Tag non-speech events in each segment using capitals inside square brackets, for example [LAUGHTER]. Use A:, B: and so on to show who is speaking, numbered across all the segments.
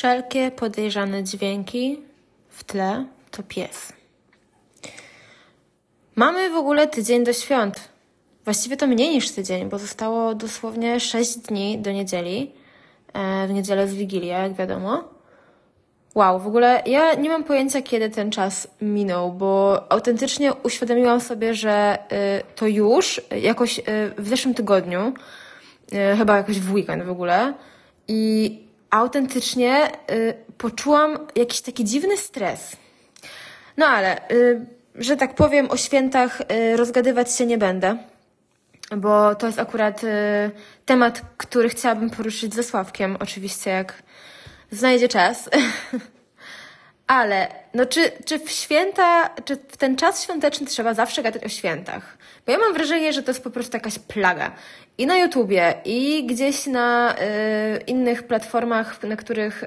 A: wszelkie podejrzane dźwięki w tle to pies. Mamy w ogóle tydzień do świąt. Właściwie to mniej niż tydzień, bo zostało dosłownie 6 dni do niedzieli. E, w niedzielę z Wigilię, jak wiadomo. Wow, w ogóle ja nie mam pojęcia, kiedy ten czas minął, bo autentycznie uświadomiłam sobie, że y, to już jakoś y, w zeszłym tygodniu, chyba jakoś w weekend w ogóle, i autentycznie poczułam jakiś taki dziwny stres. No ale, że tak powiem, o świętach rozgadywać się nie będę, bo to jest akurat temat, który chciałabym poruszyć ze Sławkiem, oczywiście, jak znajdzie czas. [LAUGHS] Ale, no czy, czy w święta, czy w ten czas świąteczny trzeba zawsze gadać o świętach? Bo ja mam wrażenie, że to jest po prostu jakaś plaga. I na YouTubie, i gdzieś na y, innych platformach, na których y,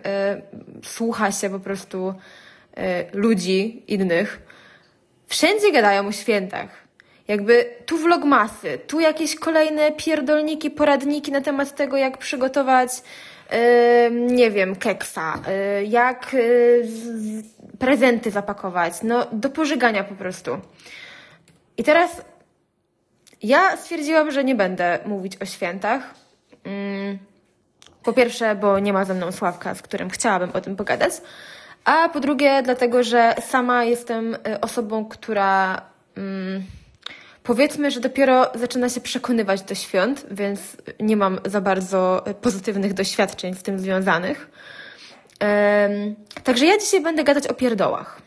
A: słucha się po prostu y, ludzi innych. Wszędzie gadają o świętach. Jakby tu vlogmasy, tu jakieś kolejne pierdolniki, poradniki na temat tego, jak przygotować nie wiem, keksa, y, jak y, prezenty zapakować, no do pożygania po prostu. I teraz ja stwierdziłam, że nie będę mówić o świętach. Mm, po pierwsze, bo nie ma ze mną Sławka, z którym chciałabym o tym pogadać. A po drugie, dlatego, że sama jestem y, osobą, która mm, Powiedzmy, że dopiero zaczyna się przekonywać do świąt, więc nie mam za bardzo pozytywnych doświadczeń z tym związanych. Um, także ja dzisiaj będę gadać o pierdołach.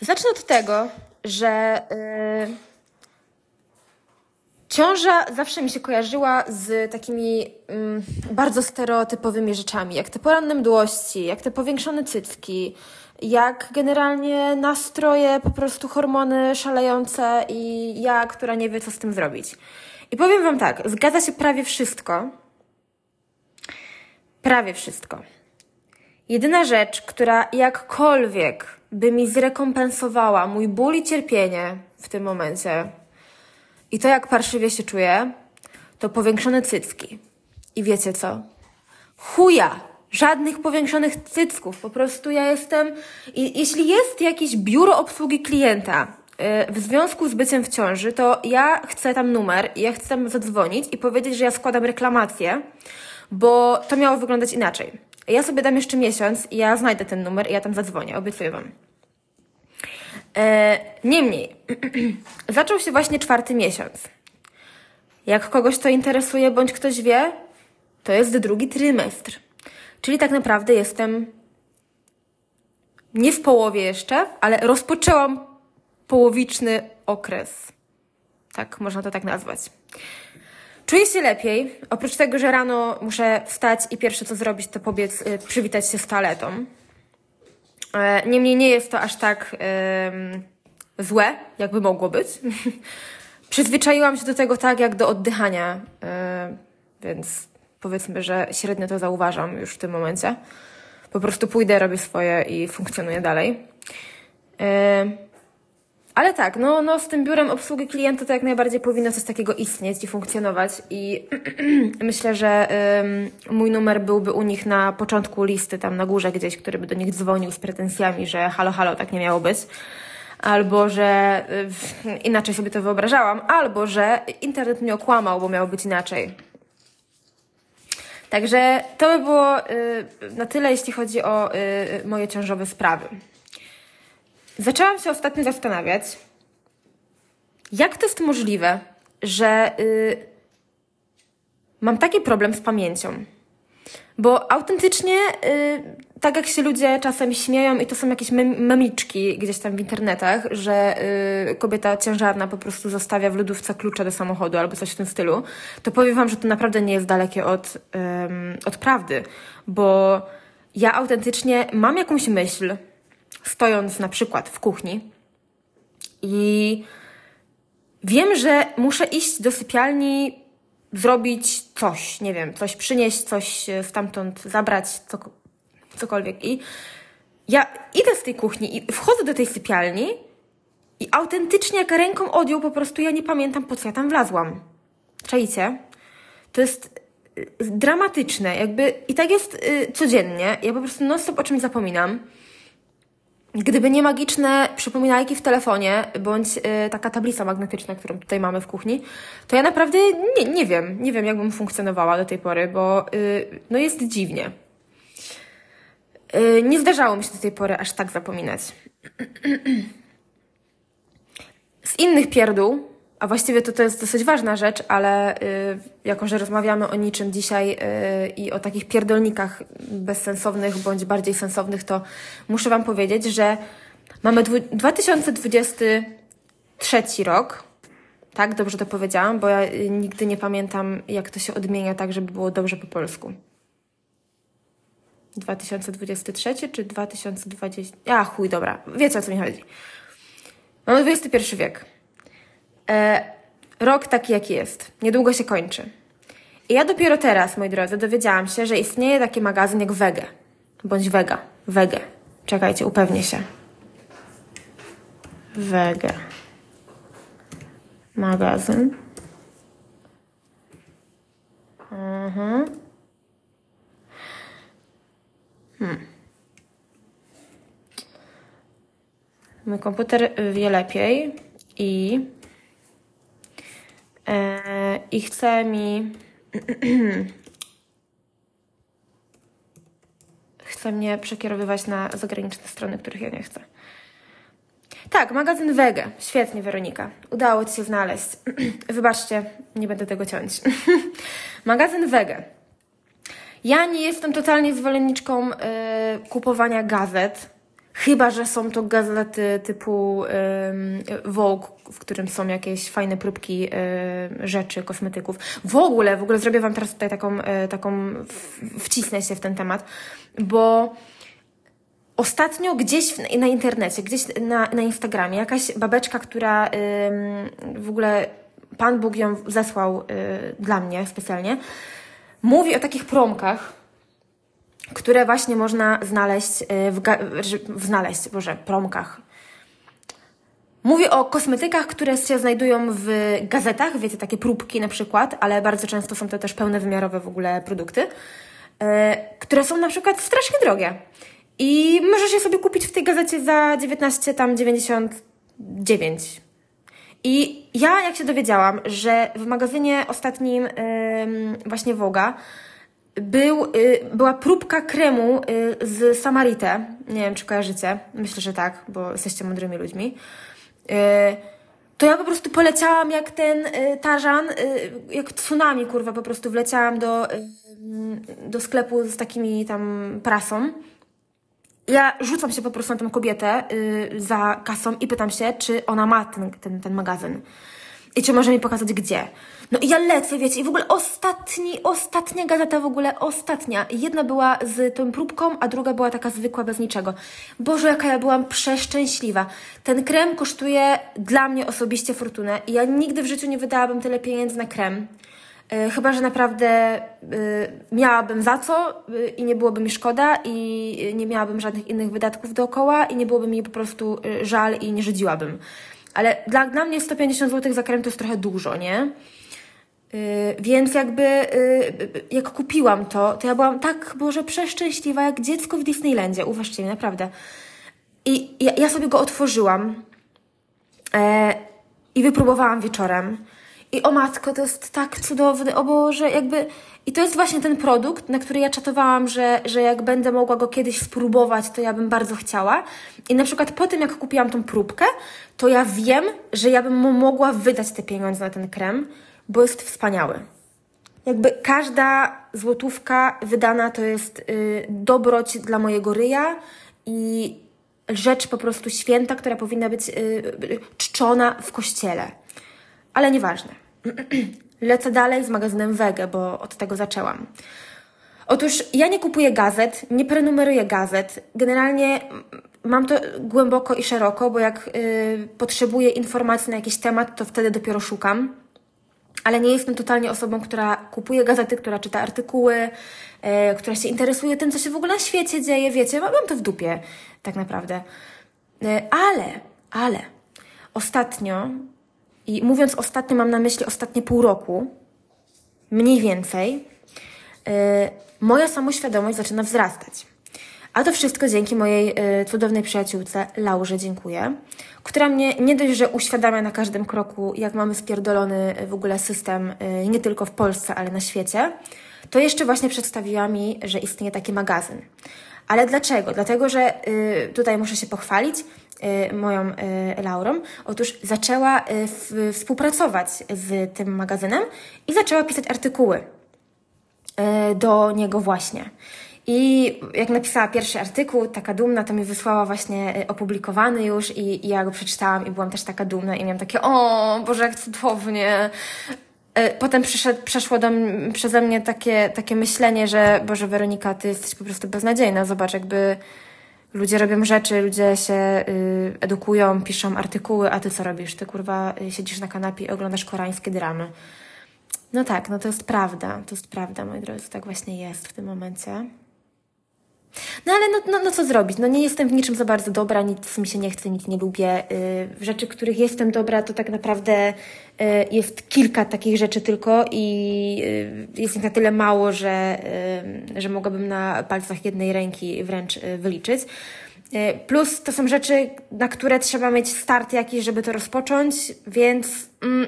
A: Zacznę od tego, że yy, ciąża zawsze mi się kojarzyła z takimi yy, bardzo stereotypowymi rzeczami, jak te poranne mdłości, jak te powiększone cycki, jak generalnie nastroje, po prostu hormony szalejące i ja, która nie wie, co z tym zrobić. I powiem Wam tak, zgadza się prawie wszystko. Prawie wszystko. Jedyna rzecz, która jakkolwiek by mi zrekompensowała mój ból i cierpienie w tym momencie i to, jak parszywie się czuję, to powiększone cycki. I wiecie co? Chuja! Żadnych powiększonych cycków. Po prostu ja jestem. I, jeśli jest jakieś biuro obsługi klienta y, w związku z byciem w ciąży, to ja chcę tam numer ja chcę tam zadzwonić i powiedzieć, że ja składam reklamację, bo to miało wyglądać inaczej. Ja sobie dam jeszcze miesiąc i ja znajdę ten numer i ja tam zadzwonię, obiecuję Wam. E, niemniej, [CLEARS THROAT] zaczął się właśnie czwarty miesiąc. Jak kogoś to interesuje, bądź ktoś wie, to jest drugi trymestr. Czyli tak naprawdę jestem nie w połowie jeszcze, ale rozpoczęłam połowiczny okres. Tak, można to tak nazwać. Czuję się lepiej. Oprócz tego, że rano muszę wstać i pierwsze co zrobić, to pobiec, y, przywitać się z toaletą. E, niemniej nie jest to aż tak złe, jakby mogło być. [LAUGHS] Przyzwyczaiłam się do tego tak, jak do oddychania, yy, więc powiedzmy, że średnio to zauważam już w tym momencie. Po prostu pójdę, robię swoje i funkcjonuję dalej. Yy, ale tak, no, no z tym biurem obsługi klienta to jak najbardziej powinno coś takiego istnieć i funkcjonować i [CLEARS THROAT] myślę, że mój numer byłby u nich na początku listy, tam na górze gdzieś, który by do nich dzwonił z pretensjami, że halo, halo, tak nie miało być. Albo, że y, inaczej sobie to wyobrażałam, albo, że internet mnie okłamał, bo miało być inaczej. Także to by było y, na tyle, jeśli chodzi o y, moje ciążowe sprawy. Zaczęłam się ostatnio zastanawiać, jak to jest możliwe, że y, mam taki problem z pamięcią. Bo autentycznie, y, tak jak się ludzie czasem śmieją, i to są jakieś mem memiczki gdzieś tam w internetach, że y, kobieta ciężarna po prostu zostawia w lodówce klucze do samochodu albo coś w tym stylu, to powiem Wam, że to naprawdę nie jest dalekie od, od prawdy. Bo ja autentycznie mam jakąś myśl, stojąc na przykład w kuchni i wiem, że muszę iść do sypialni, zrobić coś, nie wiem, coś przynieść, coś stamtąd zabrać, cokolwiek. I ja idę z tej kuchni i wchodzę do tej sypialni i autentycznie jak ręką odjął, po prostu ja nie pamiętam po co ja tam wlazłam. Czajcie? To jest dramatyczne, jakby i tak jest y, codziennie. Ja po prostu non stop o czymś zapominam. Gdyby nie magiczne przypominajki w telefonie, bądź y, taka tablica magnetyczna, którą tutaj mamy w kuchni, to ja naprawdę nie, nie wiem, nie wiem, jakbym funkcjonowała do tej pory, bo y, no jest dziwnie. Y, nie zdarzało mi się do tej pory aż tak zapominać. [CLEARS THROAT] Z innych pierdół, a właściwie to, to jest dosyć ważna rzecz, ale y, jako, że rozmawiamy o niczym dzisiaj y, i o takich pierdolnikach bezsensownych bądź bardziej sensownych, to muszę Wam powiedzieć, że mamy 2023 rok. Tak, dobrze to powiedziałam, bo ja y, nigdy nie pamiętam, jak to się odmienia tak, żeby było dobrze po polsku. 2023 czy 2020? A, chuj, dobra. Wiecie o co mi chodzi. Mamy XXI wiek. E, rok taki, jaki jest. Niedługo się kończy. I ja dopiero teraz, moi drodzy, dowiedziałam się, że istnieje taki magazyn jak Wege. Bądź Wega. Wege. Czekajcie, upewnię się. Wege. Magazyn. Mhm. Hmm. Mój komputer wie lepiej i E, i chce mi. [CLEARS THROAT] chce mnie przekierowywać na zagraniczne strony, których ja nie chcę. Tak, magazyn Wege. Świetnie, Weronika. Udało Ci się znaleźć. [CLEARS THROAT] Wybaczcie, nie będę tego ciąć. [LAUGHS] magazyn Wege. Ja nie jestem totalnie zwolenniczką y, kupowania gazet Chyba, że są to gazety typu Vogue, w którym są jakieś fajne próbki rzeczy, kosmetyków. W ogóle, w ogóle zrobię Wam teraz tutaj taką, y, taką wcisnę się w ten temat, bo ostatnio gdzieś na internecie, gdzieś na, na Instagramie, jakaś babeczka, która w ogóle Pan Bóg ją zesłał dla mnie specjalnie, mówi o takich promkach, które właśnie można znaleźć y, w, w znaleźć, boże, promkach. Mówię o kosmetykach, które się znajdują w gazetach, wiecie, takie próbki na przykład, ale bardzo często są to też pełnowymiarowe w ogóle produkty, y, które są na przykład strasznie drogie. I możesz je sobie kupić w tej gazecie za 19 tam 99. I ja jak się dowiedziałam, że w magazynie ostatnim właśnie Woga był, y, była próbka kremu y, z Samarite. Nie wiem, czy kojarzycie. Myślę, że tak, bo jesteście mądrymi ludźmi. Y, to ja po prostu poleciałam jak ten tarzan, jak tsunami, kurwa, po prostu wleciałam do, do sklepu z takimi tam prasą. Ja rzucam się po prostu na tę kobietę za kasą i pytam się, czy ona ma ten, ten, ten magazyn. I czy może mi pokazać gdzie. No i ja lecę, wiecie, i w ogóle ostatni, ostatnia gazeta w ogóle, ostatnia. Jedna była z tą próbką, a druga była taka zwykła, bez niczego. Boże, jaka ja byłam przeszczęśliwa. Ten krem kosztuje dla mnie osobiście fortunę i ja nigdy w życiu nie wydałabym tyle pieniędzy na krem. Yy, chyba, że naprawdę yy, miałabym za co yy, i nie byłoby mi szkoda i nie miałabym żadnych innych wydatków dookoła i nie byłoby mi po prostu żal i nie żydziłabym. Ale dla, dla mnie 150 zł za krem to jest trochę dużo, nie? Więc jakby jak kupiłam to, to ja byłam tak, Boże, przeszczęśliwa jak dziecko w Disneylandzie, uważcie mi, naprawdę. I ja, ja sobie go otworzyłam e, i wypróbowałam wieczorem. I o matko, to jest tak cudowny, o Boże, jakby... I to jest właśnie ten produkt, na który ja czatowałam, że, że jak będę mogła go kiedyś spróbować, to ja bym bardzo chciała. I na przykład po tym, jak kupiłam tą próbkę, to ja wiem, że ja bym mogła wydać te pieniądze na ten krem, bo jest wspaniały. Jakby każda złotówka wydana to jest y, dobroć dla mojego ryja i rzecz po prostu święta, która powinna być y, y czczona w kościele. Ale nieważne. [CLEARS THROAT] Lecę dalej z magazynem Wege, bo od tego zaczęłam. Otóż ja nie kupuję gazet, nie prenumeruję gazet. Generalnie mam to głęboko i szeroko, bo jak y, potrzebuję informacji na jakiś temat, to wtedy dopiero szukam. Ale nie jestem totalnie osobą, która kupuje gazety, która czyta artykuły, y, która się interesuje tym, co się w ogóle na świecie dzieje. Wiecie, mam to w dupie, tak naprawdę. Y, ale, ale ostatnio, i mówiąc ostatnio, mam na myśli ostatnie pół roku, mniej więcej, moja samoświadomość zaczyna wzrastać. A to wszystko dzięki mojej y, cudownej przyjaciółce, Laurze, dziękuję, która mnie nie dość, że uświadamia na każdym kroku, jak mamy spierdolony w ogóle system, y, nie tylko w Polsce, ale na świecie, to jeszcze właśnie przedstawiła mi, że istnieje taki magazyn. Ale dlaczego? Dlatego, że y, tutaj muszę się pochwalić y, moją y, Laurą. Otóż zaczęła y, współpracować z tym magazynem i zaczęła pisać artykuły y, do niego właśnie. I jak napisała pierwszy artykuł, taka dumna, to mi wysłała właśnie y, opublikowany już i, i ja go przeczytałam i byłam też taka dumna i miałam takie, o Boże, jak cudownie. Y, potem przeszło do, przeze mnie takie, takie myślenie, że Boże Weronika, ty jesteś po prostu beznadziejna. Zobacz, jakby ludzie robią rzeczy, ludzie się y, edukują, piszą artykuły, a ty co robisz? Ty kurwa y, siedzisz na kanapie i oglądasz koreańskie dramy. No tak, no to jest prawda, to jest prawda, moi drodzy, tak właśnie jest w tym momencie. No ale no, no, no co zrobić? No nie jestem w niczym za bardzo dobra, nic mi się nie chce, nic nie lubię. W rzeczy, których jestem dobra, to tak naprawdę jest kilka takich rzeczy tylko i jest ich na tyle mało, że, że mogłabym na palcach jednej ręki wręcz wyliczyć. Plus to są rzeczy, na które trzeba mieć start jakiś, żeby to rozpocząć, więc mm,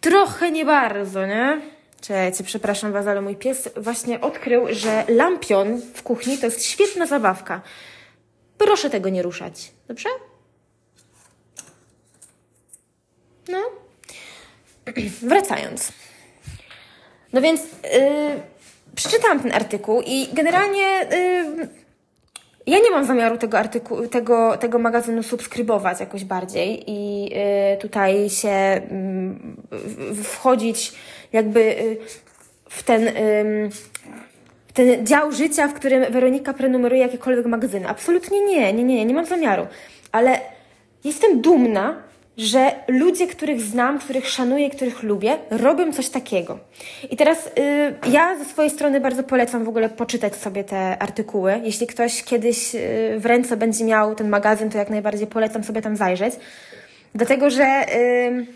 A: trochę nie bardzo, nie? Czekajcie, przepraszam Was, ale mój pies właśnie odkrył, że lampion w kuchni to jest świetna zabawka. Proszę tego nie ruszać, dobrze? No. [CLEARS THROAT] Wracając. No więc yy, przeczytałam ten artykuł i generalnie yy, ja nie mam zamiaru tego artykułu, tego, tego magazynu subskrybować jakoś bardziej i yy, tutaj się yy, wchodzić jakby y, w ten, ten dział życia, w którym Weronika prenumeruje jakiekolwiek magazyny. Absolutnie nie, nie, nie, nie mam zamiaru. Ale jestem dumna, że ludzie, których znam, których szanuję, których lubię, robią coś takiego. I teraz y, ja ze swojej strony bardzo polecam w ogóle poczytać sobie te artykuły. Jeśli ktoś kiedyś y, w ręce będzie miał ten magazyn, to jak najbardziej polecam sobie tam zajrzeć. Dlatego, że y,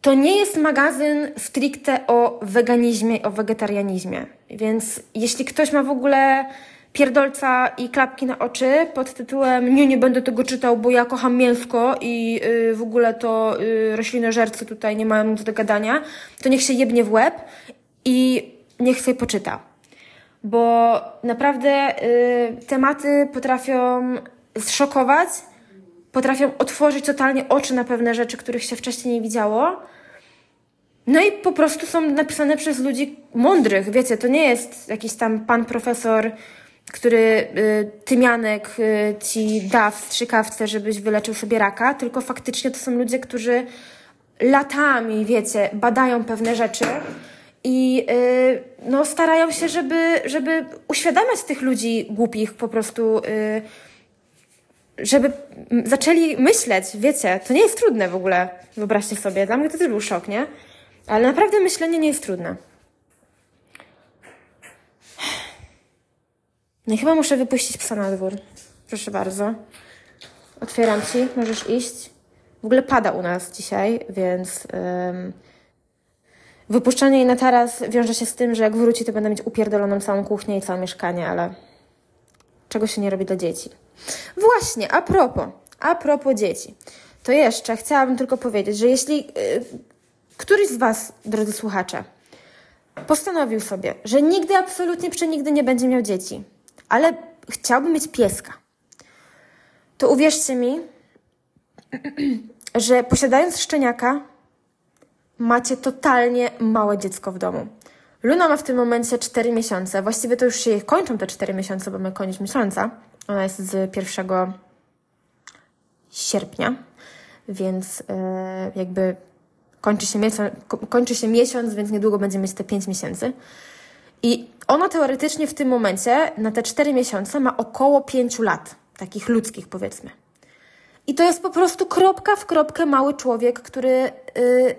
A: to nie jest magazyn stricte o weganizmie o wegetarianizmie. Więc jeśli ktoś ma w ogóle pierdolca i klapki na oczy pod tytułem nie, nie będę tego czytał, bo ja kocham mięsko i yy, w ogóle to yy, roślinożercy tutaj nie mają nic do gadania, to niech się jebnie w łeb i niech sobie poczyta. Bo naprawdę yy, tematy potrafią zszokować, potrafią otworzyć totalnie oczy na pewne rzeczy, których się wcześniej nie widziało. No i po prostu są napisane przez ludzi mądrych, wiecie, to nie jest jakiś tam pan profesor, który y, tymianek y, ci da w strzykawce, żebyś wyleczył sobie raka, tylko faktycznie to są ludzie, którzy latami, wiecie, badają pewne rzeczy i y, no, starają się, żeby, żeby uświadamiać tych ludzi głupich po prostu, żeby zaczęli myśleć, wiecie, to nie jest trudne w ogóle, wyobraźcie sobie, dla mnie to też był szok, nie? Ale naprawdę myślenie nie jest trudne. No i chyba muszę wypuścić psa na dwór. Proszę bardzo. Otwieram ci, możesz iść. W ogóle pada u nas dzisiaj, więc um, wypuszczenie jej na taras wiąże się z tym, że jak wróci, to będę mieć upierdoloną całą kuchnię i całe mieszkanie, ale czego się nie robi dla dzieci. Właśnie, a propos, a propos dzieci, to jeszcze chciałabym tylko powiedzieć, że jeśli yy, któryś z Was, drodzy słuchacze, postanowił sobie, że nigdy, absolutnie przenigdy nie będzie miał dzieci, ale chciałby mieć pieska, to uwierzcie mi, [CLEARS THROAT] że posiadając szczeniaka, macie totalnie małe dziecko w domu. Luna ma w tym momencie 4 miesiące. Właściwie to już się kończą te 4 miesiące, bo my koniec miesiąca. Ona jest z 1 sierpnia, więc yy, jakby kończy się, miesiąc, kończy się miesiąc, więc niedługo będzie mieć te 5 miesięcy. I ona teoretycznie w tym momencie, na te 4 miesiące, ma około 5 lat, takich ludzkich powiedzmy. I to jest po prostu kropka w kropkę mały człowiek, który y,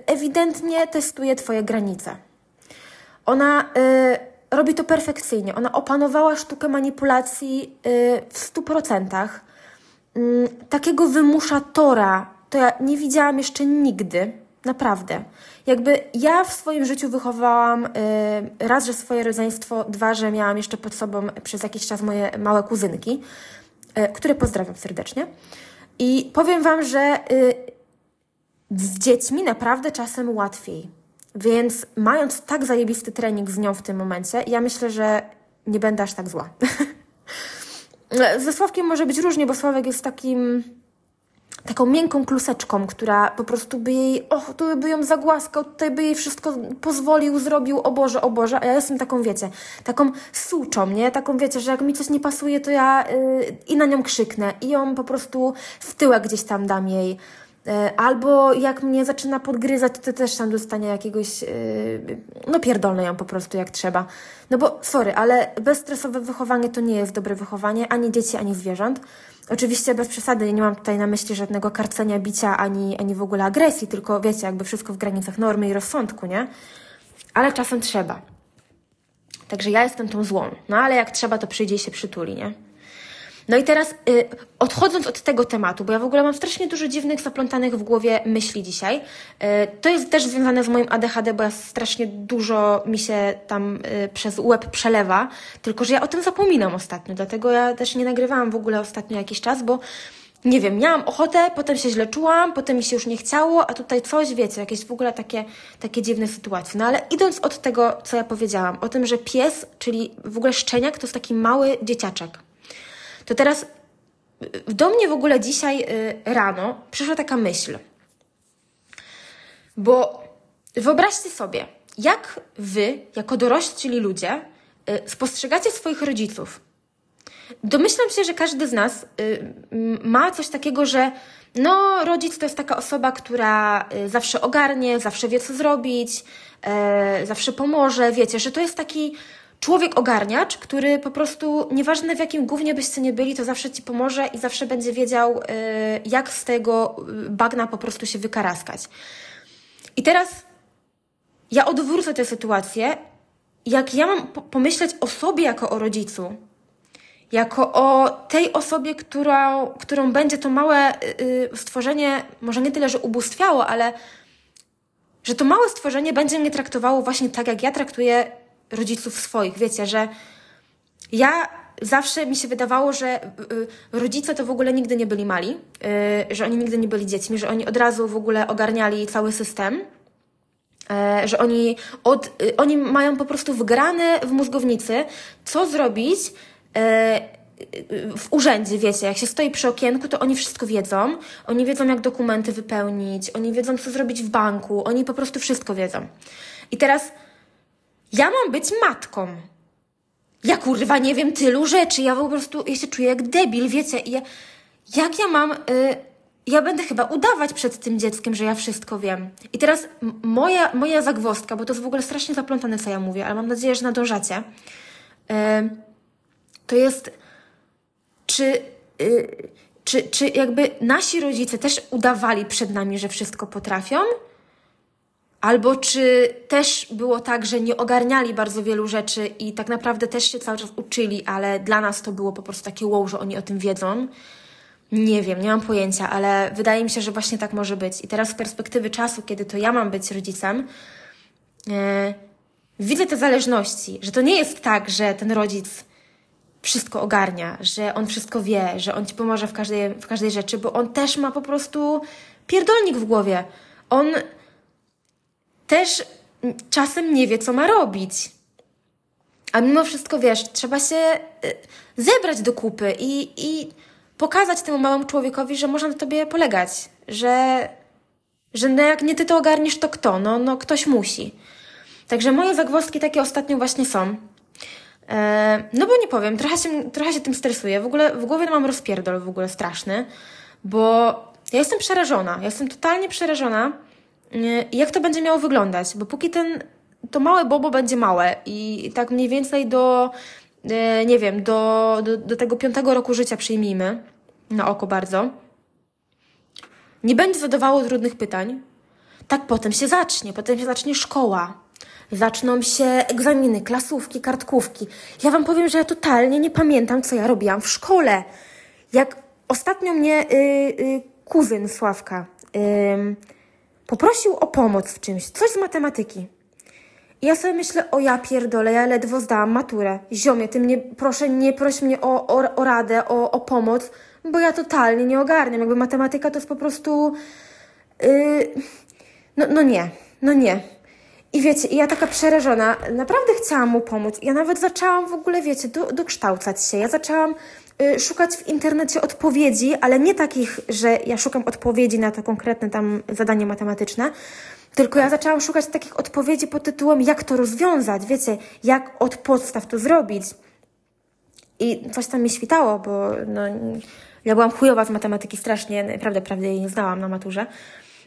A: ewidentnie testuje Twoje granice. Ona y, robi to perfekcyjnie. Ona opanowała sztukę manipulacji y, w 100%. Takiego wymuszatora to ja nie widziałam jeszcze nigdy. Naprawdę. Jakby ja w swoim życiu wychowałam y, raz, że swoje rodzeństwo, dwa, że miałam jeszcze pod sobą przez jakiś czas moje małe kuzynki, y, które pozdrawiam serdecznie. I powiem Wam, że y, z dziećmi naprawdę czasem łatwiej. Więc mając tak zajebisty trening z nią w tym momencie, ja myślę, że nie będę aż tak zła. [LAUGHS] Ze Sławkiem może być różnie, bo Sławek jest takim taką miękką kluseczką, która po prostu by jej, o, tu by ją zagłaskał, tutaj by jej wszystko pozwolił, zrobił, o Boże, o Boże, a ja jestem taką, wiecie, taką suczą, nie? Taką, wiecie, że jak mi coś nie pasuje, to ja yy, i na nią krzyknę i ją po prostu w tyłek gdzieś tam dam jej. E, albo jak mnie zaczyna podgryzać, to też tam dostanie jakiegoś, yy, no pierdolę ją po prostu jak trzeba. No bo, sorry, ale bezstresowe wychowanie to nie jest dobre wychowanie ani dzieci, ani zwierząt. Oczywiście bez przesady, nie mam tutaj na myśli żadnego karcenia, bicia, ani, ani w ogóle agresji, tylko wiecie, jakby wszystko w granicach normy i rozsądku, nie? Ale czasem trzeba. Także ja jestem tą złą. No ale jak trzeba, to przyjdzie i się przytuli, nie? No i teraz y, odchodząc od tego tematu, bo ja w ogóle mam strasznie dużo dziwnych, zaplątanych w głowie myśli dzisiaj. Y, to jest też związane z moim ADHD, bo ja strasznie dużo mi się tam y, przez łeb przelewa, tylko że ja o tym zapominam ostatnio, dlatego ja też nie nagrywałam w ogóle ostatnio jakiś czas, bo nie wiem, miałam ochotę, potem się źle czułam, potem mi się już nie chciało, a tutaj coś, wiecie, jakieś w ogóle takie, takie dziwne sytuacje. No ale idąc od tego, co ja powiedziałam, o tym, że pies, czyli w ogóle szczeniak, to jest taki mały dzieciaczek. To teraz do mnie w ogóle dzisiaj y, rano przyszła taka myśl. Bo wyobraźcie sobie, jak wy, jako dorośli ludzie, y, spostrzegacie swoich rodziców. Domyślam się, że każdy z nas y, ma coś takiego, że no, rodzic to jest taka osoba, która zawsze ogarnie, zawsze wie, co zrobić, zawsze pomoże. Wiecie, że to jest taki człowiek ogarniacz, który po prostu, nieważne w jakim głównie byście nie byli, to zawsze ci pomoże i zawsze będzie wiedział, y, jak z tego y, bagna po prostu się wykaraskać. I teraz ja odwrócę tę sytuację. Jak ja mam pomyśleć o sobie jako o rodzicu, jako o tej osobie, którą, którą będzie to małe y, stworzenie, może nie tyle, że ubóstwiało, ale że to małe stworzenie będzie mnie traktowało właśnie tak, jak ja traktuję rodziców swoich. Wiecie, że ja zawsze mi się wydawało, że y, y, rodzice to w ogóle nigdy nie byli mali, y, że oni nigdy nie byli dziećmi, że oni od razu w ogóle ogarniali cały system. Że oni, od, oni mają po prostu wgrane w mózgownicy, co zrobić w urzędzie, wiecie, jak się stoi przy okienku, to oni wszystko wiedzą. Oni wiedzą, jak dokumenty wypełnić, oni wiedzą, co zrobić w banku, oni po prostu wszystko wiedzą. I teraz ja mam być matką. Ja kurwa nie wiem tylu rzeczy. Ja po prostu ja się czuję jak debil, wiecie. Ja, jak ja mam. Y, ja będę chyba udawać przed tym dzieckiem, że ja wszystko wiem. I teraz moja, moja zagwozdka, bo to jest w ogóle strasznie zaplątane, co ja mówię, ale mam nadzieję, że nadążacie. Y, to jest, czy, y, czy, czy jakby nasi rodzice też udawali przed nami, że wszystko potrafią? Albo czy też było tak, że nie ogarniali bardzo wielu rzeczy i tak naprawdę też się cały czas uczyli, ale dla nas to było po prostu takie wow, że oni o tym wiedzą. Nie wiem, nie mam pojęcia, ale wydaje mi się, że właśnie tak może być. I teraz z perspektywy czasu, kiedy to ja mam być rodzicem, yy, widzę te zależności, że to nie jest tak, że ten rodzic wszystko ogarnia, że on wszystko wie, że on ci pomoże w każdej, w każdej rzeczy, bo on też ma po prostu pierdolnik w głowie. On też czasem nie wie, co ma robić. A mimo wszystko, wiesz, trzeba się y, zebrać do kupy i, i pokazać temu małemu człowiekowi, że można na tobie polegać, że, że no jak nie ty to ogarniesz, to kto? No, no ktoś musi. Także moje zagwozdki takie ostatnio właśnie są. E, no bo nie powiem, trochę się, trochę się tym stresuję. W ogóle w głowie mam rozpierdol w ogóle straszny, bo ja jestem przerażona. Ja jestem totalnie przerażona, jak to będzie miało wyglądać, bo póki ten, to małe bobo będzie małe i tak mniej więcej do, e, nie wiem, do, do, do tego piątego roku życia przyjmijmy, na oko bardzo, nie będzie zadawało trudnych pytań, tak potem się zacznie, potem się zacznie szkoła, zaczną się egzaminy, klasówki, kartkówki. Ja Wam powiem, że ja totalnie nie pamiętam, co ja robiłam w szkole. Jak ostatnio mnie y, y, kuzyn Sławka... Y, poprosił o pomoc w czymś, coś z matematyki. I ja sobie myślę, o ja pierdolę, ja ledwo zdałam maturę. Ziomie, ty mnie, proszę, nie proś mnie o, o, o radę, o, o pomoc, bo ja totalnie nie ogarniam. Jakby matematyka to jest po prostu... Yy, no, no nie, no nie. I wiecie, ja taka przerażona, naprawdę chciałam mu pomóc. Ja nawet zaczęłam w ogóle, wiecie, do, dokształcać się. Ja zaczęłam szukać w internecie odpowiedzi, ale nie takich, że ja szukam odpowiedzi na to konkretne tam zadanie matematyczne, tylko ja zaczęłam szukać takich odpowiedzi pod tytułem, jak to rozwiązać, wiecie, jak od podstaw to zrobić. I coś tam mi świtało, bo no, ja byłam chujowa z matematyki strasznie, naprawdę, prawdę jej nie znałam na maturze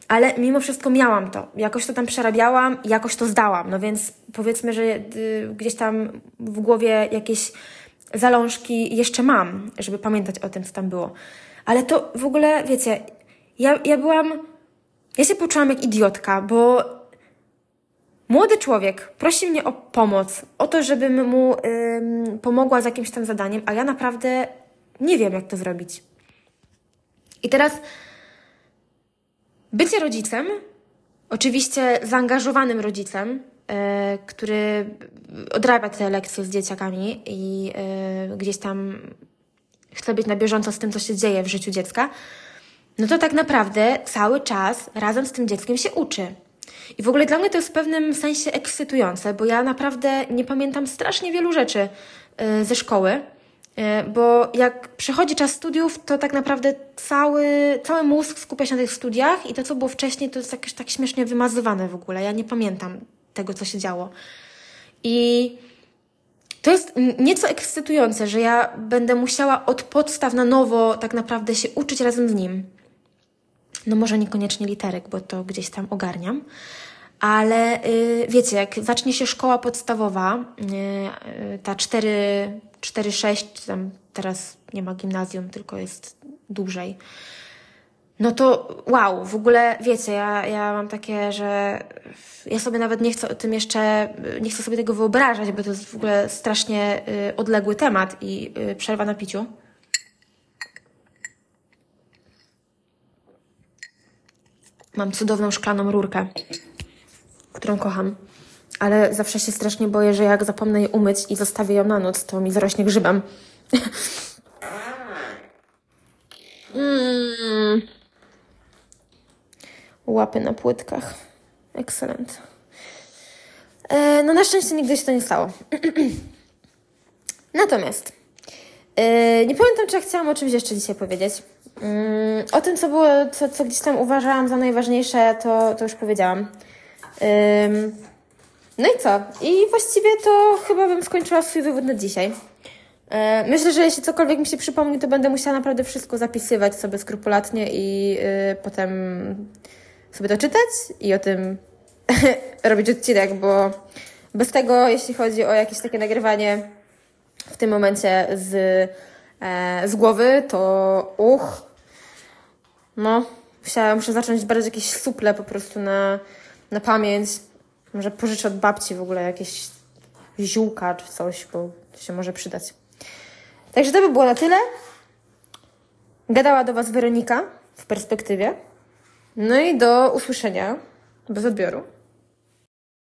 A: ale mimo wszystko miałam to. Jakoś to tam przerabiałam, jakoś to zdałam. No więc powiedzmy, że y, gdzieś tam w głowie jakieś zalążki jeszcze mam, żeby pamiętać o tym, co tam było. Ale to w ogóle, wiecie, ja, ja byłam. Ja się poczułam jak idiotka, bo młody człowiek prosi mnie o pomoc, o to, żebym mu pomogła z jakimś tam zadaniem, a ja naprawdę nie wiem, jak to zrobić. I teraz Bycie rodzicem, oczywiście zaangażowanym rodzicem, który odrabia te lekcje z dzieciakami i yy, gdzieś tam chce być na bieżąco z tym, co się dzieje w życiu dziecka, no to tak naprawdę cały czas razem z tym dzieckiem się uczy. I w ogóle dla mnie to jest w pewnym sensie ekscytujące, bo ja naprawdę nie pamiętam strasznie wielu rzeczy yy, ze szkoły E, bo jak przychodzi czas studiów, to tak naprawdę cały, cały mózg skupia się na tych studiach i to, co było wcześniej, to jest jakieś tak śmiesznie wymazywane w ogóle. Ja nie pamiętam tego, co się działo. I to jest nieco ekscytujące, że ja będę musiała od podstaw na nowo tak naprawdę się uczyć razem z nim. No może niekoniecznie literek, bo to gdzieś tam ogarniam. Ale yy, wiecie, jak zacznie się szkoła podstawowa, yy, ta 4, 4-6, tam teraz nie ma gimnazjum, tylko jest dłużej. No to wow, w ogóle wiecie, ja, ja mam takie, że ja sobie nawet nie chcę o tym jeszcze, nie chcę sobie tego wyobrażać, bo to jest w ogóle strasznie y, odległy temat i y, przerwa na piciu. Mam cudowną szklaną rurkę, którą kocham ale zawsze się strasznie boję, że jak zapomnę je umyć i zostawię ją na noc, to mi zarośnie grzybem. [LAUGHS] mm. Łapy na płytkach. Excellent. E, no na szczęście nigdy się to nie stało. [CLEARS THROAT] Natomiast e, nie pamiętam, czy ja chciałam o czymś jeszcze dzisiaj powiedzieć. Mm, o tym, co było, co, co gdzieś tam uważałam za najważniejsze, to, to już powiedziałam. No i co? I właściwie to chyba bym skończyła swój wywód na dzisiaj. E, myślę, że jeśli cokolwiek mi się przypomni, to będę musiała naprawdę wszystko zapisywać sobie skrupulatnie i yy, potem sobie to czytać i o tym [LAUGHS] robić odcinek, bo bez tego, jeśli chodzi o jakieś takie nagrywanie w tym momencie z, e, z głowy, to uch, no, musiałam, muszę zacząć brać jakieś suple po prostu na, na pamięć, może pożyczę od babci w ogóle jakieś ziółka czy coś, bo to się może przydać. Także to by było na tyle. Gadała do Was Weronika w perspektywie. No i do usłyszenia bez odbioru.